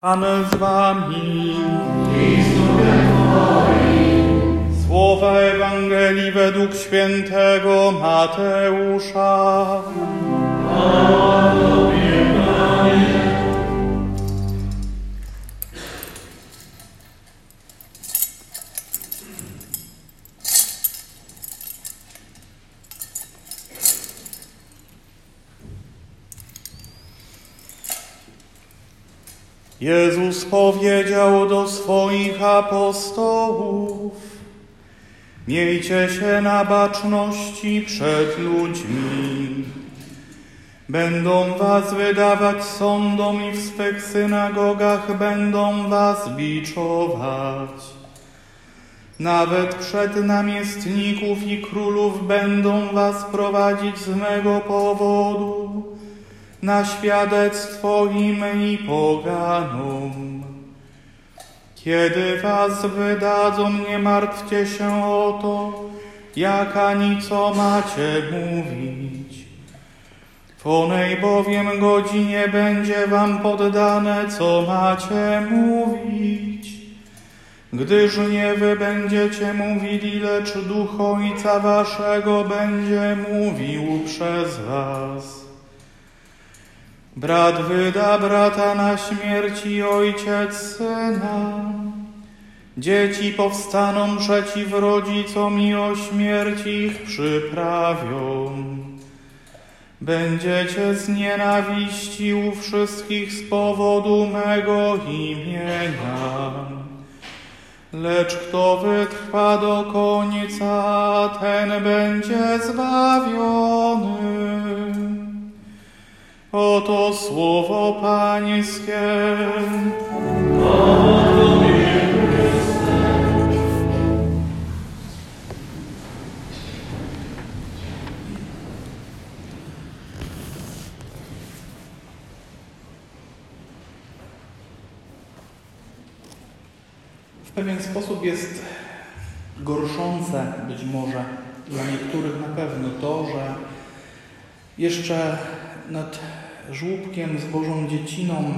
Pan z wami. Słowa Ewangelii według świętego Mateusza. Jezus powiedział do swoich apostołów: Miejcie się na baczności przed ludźmi. Będą was wydawać sądom i w swych synagogach będą was biczować. Nawet przed namiestników i królów będą was prowadzić z mego powodu na świadectwo im i poganom. Kiedy was wydadzą, nie martwcie się o to, jak ani co macie mówić. W onej bowiem godzinie będzie wam poddane, co macie mówić. Gdyż nie wy będziecie mówili, lecz Duch Ojca Waszego będzie mówił przez was. Brat wyda brata na śmierć i ojciec syna. Dzieci powstaną przeciw rodzicom i o śmierć ich przyprawią. Będziecie z nienawiści u wszystkich z powodu mego imienia. Lecz kto wytrwa do końca, ten będzie zbawiony. Oto słowo Pańskie. W pewien sposób jest gorszące być może dla niektórych na pewno to, że jeszcze nad żłóbkiem z Bożą Dzieciną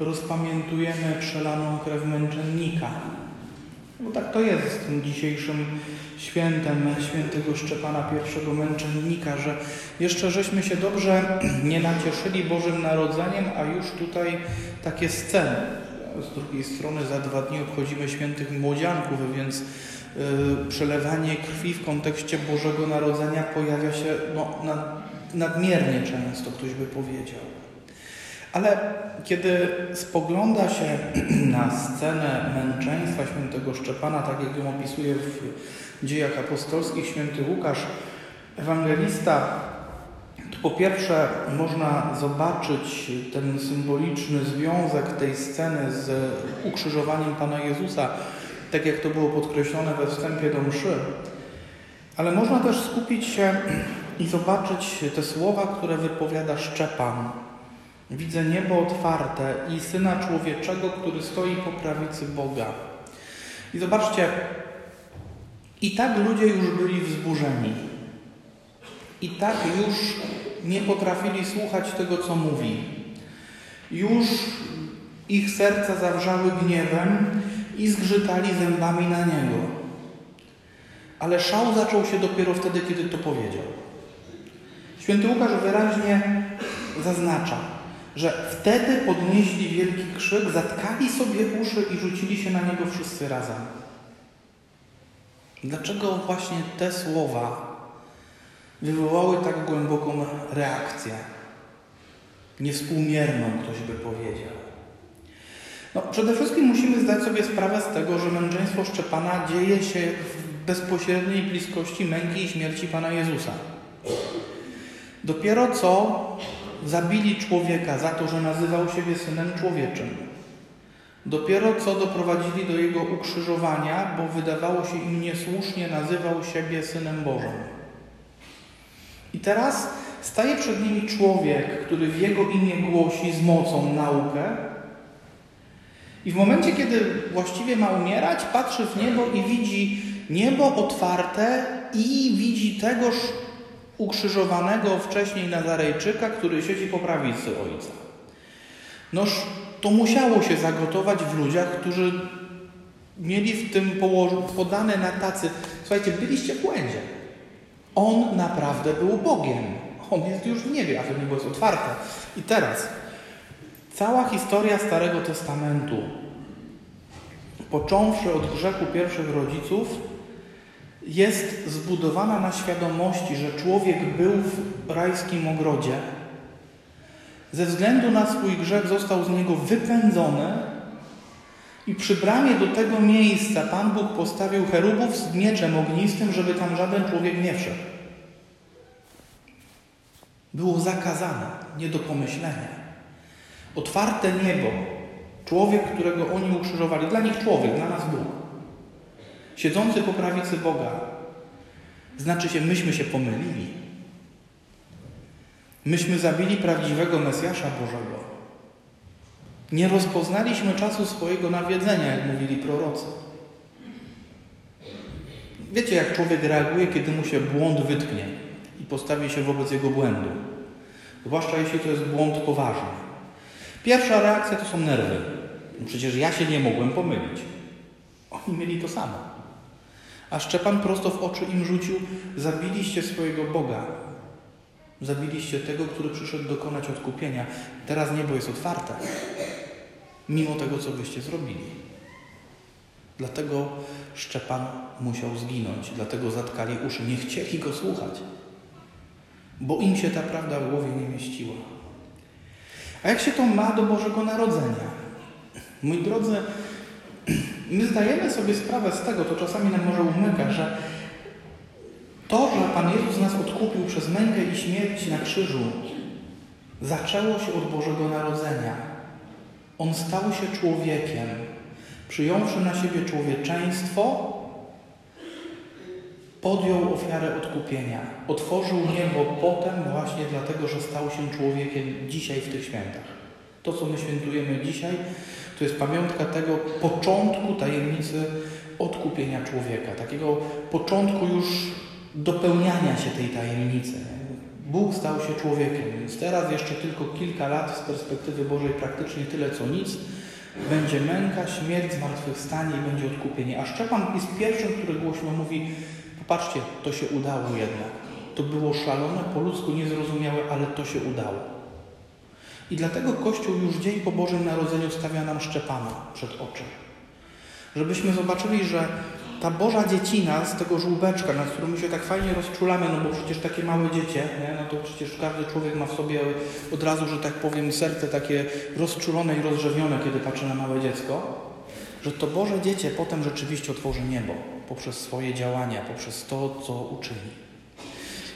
rozpamiętujemy przelaną krew męczennika. Bo tak to jest z tym dzisiejszym świętem świętego Szczepana I męczennika, że jeszcze żeśmy się dobrze nie nacieszyli Bożym Narodzeniem, a już tutaj takie sceny. Z drugiej strony za dwa dni obchodzimy świętych młodzianków, więc yy, przelewanie krwi w kontekście Bożego Narodzenia pojawia się no, na nadmiernie często, ktoś by powiedział. Ale kiedy spogląda się na scenę męczeństwa świętego Szczepana, tak jak ją opisuje w dziejach apostolskich święty Łukasz, ewangelista, to po pierwsze można zobaczyć ten symboliczny związek tej sceny z ukrzyżowaniem Pana Jezusa, tak jak to było podkreślone we wstępie do mszy. Ale można też skupić się i zobaczyć te słowa, które wypowiada Szczepan. Widzę niebo otwarte i Syna Człowieczego, który stoi po prawicy Boga. I zobaczcie, i tak ludzie już byli wzburzeni. I tak już nie potrafili słuchać tego, co mówi. Już ich serca zawrzały gniewem i zgrzytali zębami na niego. Ale szał zaczął się dopiero wtedy, kiedy to powiedział. Święty Łukasz wyraźnie zaznacza, że wtedy podnieśli wielki krzyk, zatkali sobie uszy i rzucili się na niego wszyscy razem. Dlaczego właśnie te słowa wywołały tak głęboką reakcję? Niewspółmierną, ktoś by powiedział. No, przede wszystkim musimy zdać sobie sprawę z tego, że męczeństwo Szczepana dzieje się w bezpośredniej bliskości męki i śmierci Pana Jezusa. Dopiero co zabili człowieka za to, że nazywał siebie synem człowieczym. Dopiero co doprowadzili do jego ukrzyżowania, bo wydawało się im niesłusznie nazywał siebie synem Bożym. I teraz staje przed nimi człowiek, który w jego imię głosi z mocą naukę. I w momencie, kiedy właściwie ma umierać, patrzy w niebo i widzi niebo otwarte i widzi tegoż ukrzyżowanego wcześniej Nazarejczyka, który siedzi po prawicy Ojca. Noż to musiało się zagotować w ludziach, którzy mieli w tym podane na tacy. Słuchajcie, byliście w błędzie. On naprawdę był Bogiem. On jest już w niebie, a to niebo jest otwarte. I teraz cała historia Starego Testamentu, począwszy od grzechu pierwszych rodziców, jest zbudowana na świadomości, że człowiek był w rajskim ogrodzie. Ze względu na swój grzech został z niego wypędzony i przy bramie do tego miejsca Pan Bóg postawił cherubów z mieczem ognistym, żeby tam żaden człowiek nie wszedł. Było zakazane, nie do pomyślenia. Otwarte niebo, człowiek, którego oni ukrzyżowali, dla nich człowiek, dla nas Bóg siedzący po prawicy Boga. Znaczy się, myśmy się pomylili. Myśmy zabili prawdziwego Mesjasza Bożego. Nie rozpoznaliśmy czasu swojego nawiedzenia, jak mówili prorocy. Wiecie, jak człowiek reaguje, kiedy mu się błąd wytknie i postawi się wobec jego błędu. Zwłaszcza jeśli to jest błąd poważny. Pierwsza reakcja to są nerwy. Przecież ja się nie mogłem pomylić. Oni mieli to samo. A Szczepan prosto w oczy im rzucił: Zabiliście swojego Boga. Zabiliście tego, który przyszedł dokonać odkupienia. Teraz niebo jest otwarte. Mimo tego, co byście zrobili. Dlatego Szczepan musiał zginąć, dlatego zatkali uszy, nie chcieli go słuchać, bo im się ta prawda w głowie nie mieściła. A jak się to ma do Bożego Narodzenia? Mój drodzy, My zdajemy sobie sprawę z tego, to czasami nam może umyka, że to, że Pan Jezus nas odkupił przez mękę i śmierć na krzyżu, zaczęło się od Bożego Narodzenia. On stał się człowiekiem, przyjąwszy na siebie człowieczeństwo, podjął ofiarę odkupienia. Otworzył niebo potem właśnie dlatego, że stał się człowiekiem dzisiaj w tych świętach. To, co my świętujemy dzisiaj, to jest pamiątka tego początku tajemnicy odkupienia człowieka, takiego początku już dopełniania się tej tajemnicy. Bóg stał się człowiekiem, więc teraz jeszcze tylko kilka lat z perspektywy Bożej praktycznie tyle co nic. Będzie męka, śmierć, zmartwychwstanie i będzie odkupienie. A Szczepan jest pierwszym, który głośno mówi, popatrzcie, to się udało jednak. To było szalone, po ludzku niezrozumiałe, ale to się udało. I dlatego Kościół już dzień po Bożym Narodzeniu stawia nam Szczepana przed oczy. Żebyśmy zobaczyli, że ta Boża dziecina z tego żółbeczka, nad którym my się tak fajnie rozczulamy, no bo przecież takie małe dziecię, nie? no to przecież każdy człowiek ma w sobie od razu, że tak powiem, serce takie rozczulone i rozrzewione, kiedy patrzy na małe dziecko, że to Boże Dziecię potem rzeczywiście otworzy niebo poprzez swoje działania, poprzez to, co uczyni.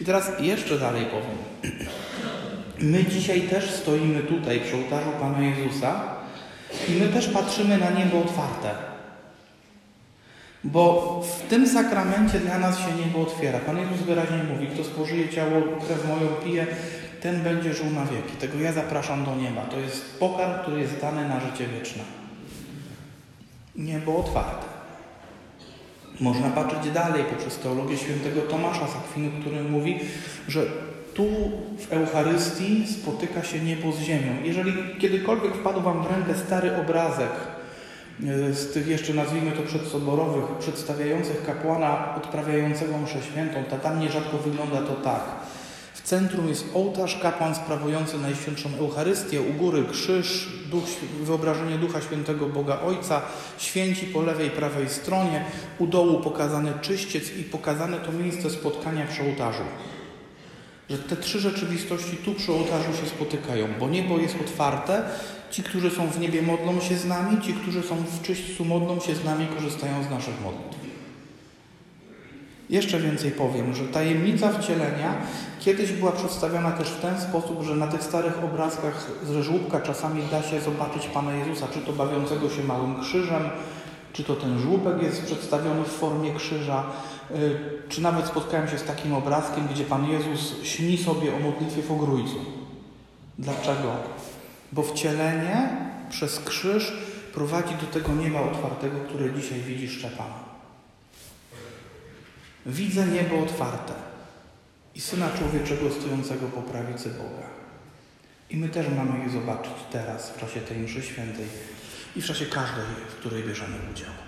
I teraz jeszcze dalej powiem. My dzisiaj też stoimy tutaj przy ołtarzu Pana Jezusa i my też patrzymy na niebo otwarte. Bo w tym sakramencie dla nas się niebo otwiera. Pan Jezus wyraźnie mówi, kto spożyje ciało, krew moją pije, ten będzie żył na wieki. Tego ja zapraszam do nieba. To jest pokarm, który jest dany na życie wieczne. Niebo otwarte. Można patrzeć dalej poprzez teologię świętego Tomasza z Akwinu, który mówi, że tu w Eucharystii spotyka się niebo z ziemią. Jeżeli kiedykolwiek wpadł Wam w rękę stary obrazek e, z tych jeszcze nazwijmy to przedsoborowych, przedstawiających kapłana odprawiającego mszę świętą, to tam nierzadko wygląda to tak. W centrum jest ołtarz, kapłan sprawujący Najświętszą Eucharystię, u góry krzyż, duch, wyobrażenie Ducha Świętego Boga Ojca, święci po lewej i prawej stronie, u dołu pokazany czyściec i pokazane to miejsce spotkania przy ołtarzu że te trzy rzeczywistości tu przy ołtarzu się spotykają, bo niebo jest otwarte, ci, którzy są w niebie modlą się z nami, ci, którzy są w czyśćcu modlą się z nami, korzystają z naszych modlitw. Jeszcze więcej powiem, że tajemnica wcielenia kiedyś była przedstawiona też w ten sposób, że na tych starych obrazkach z żłóbka czasami da się zobaczyć Pana Jezusa, czy to bawiącego się małym krzyżem, czy to ten żłóbek jest przedstawiony w formie krzyża, czy nawet spotkałem się z takim obrazkiem, gdzie Pan Jezus śni sobie o modlitwie w ogrójcu. Dlaczego? Bo wcielenie przez krzyż prowadzi do tego nieba otwartego, które dzisiaj widzi Szczepan. Widzę niebo otwarte i Syna Człowieczego stojącego po prawicy Boga. I my też mamy je zobaczyć teraz, w czasie tej mszy świętej i w czasie każdej, w której bierzemy udział.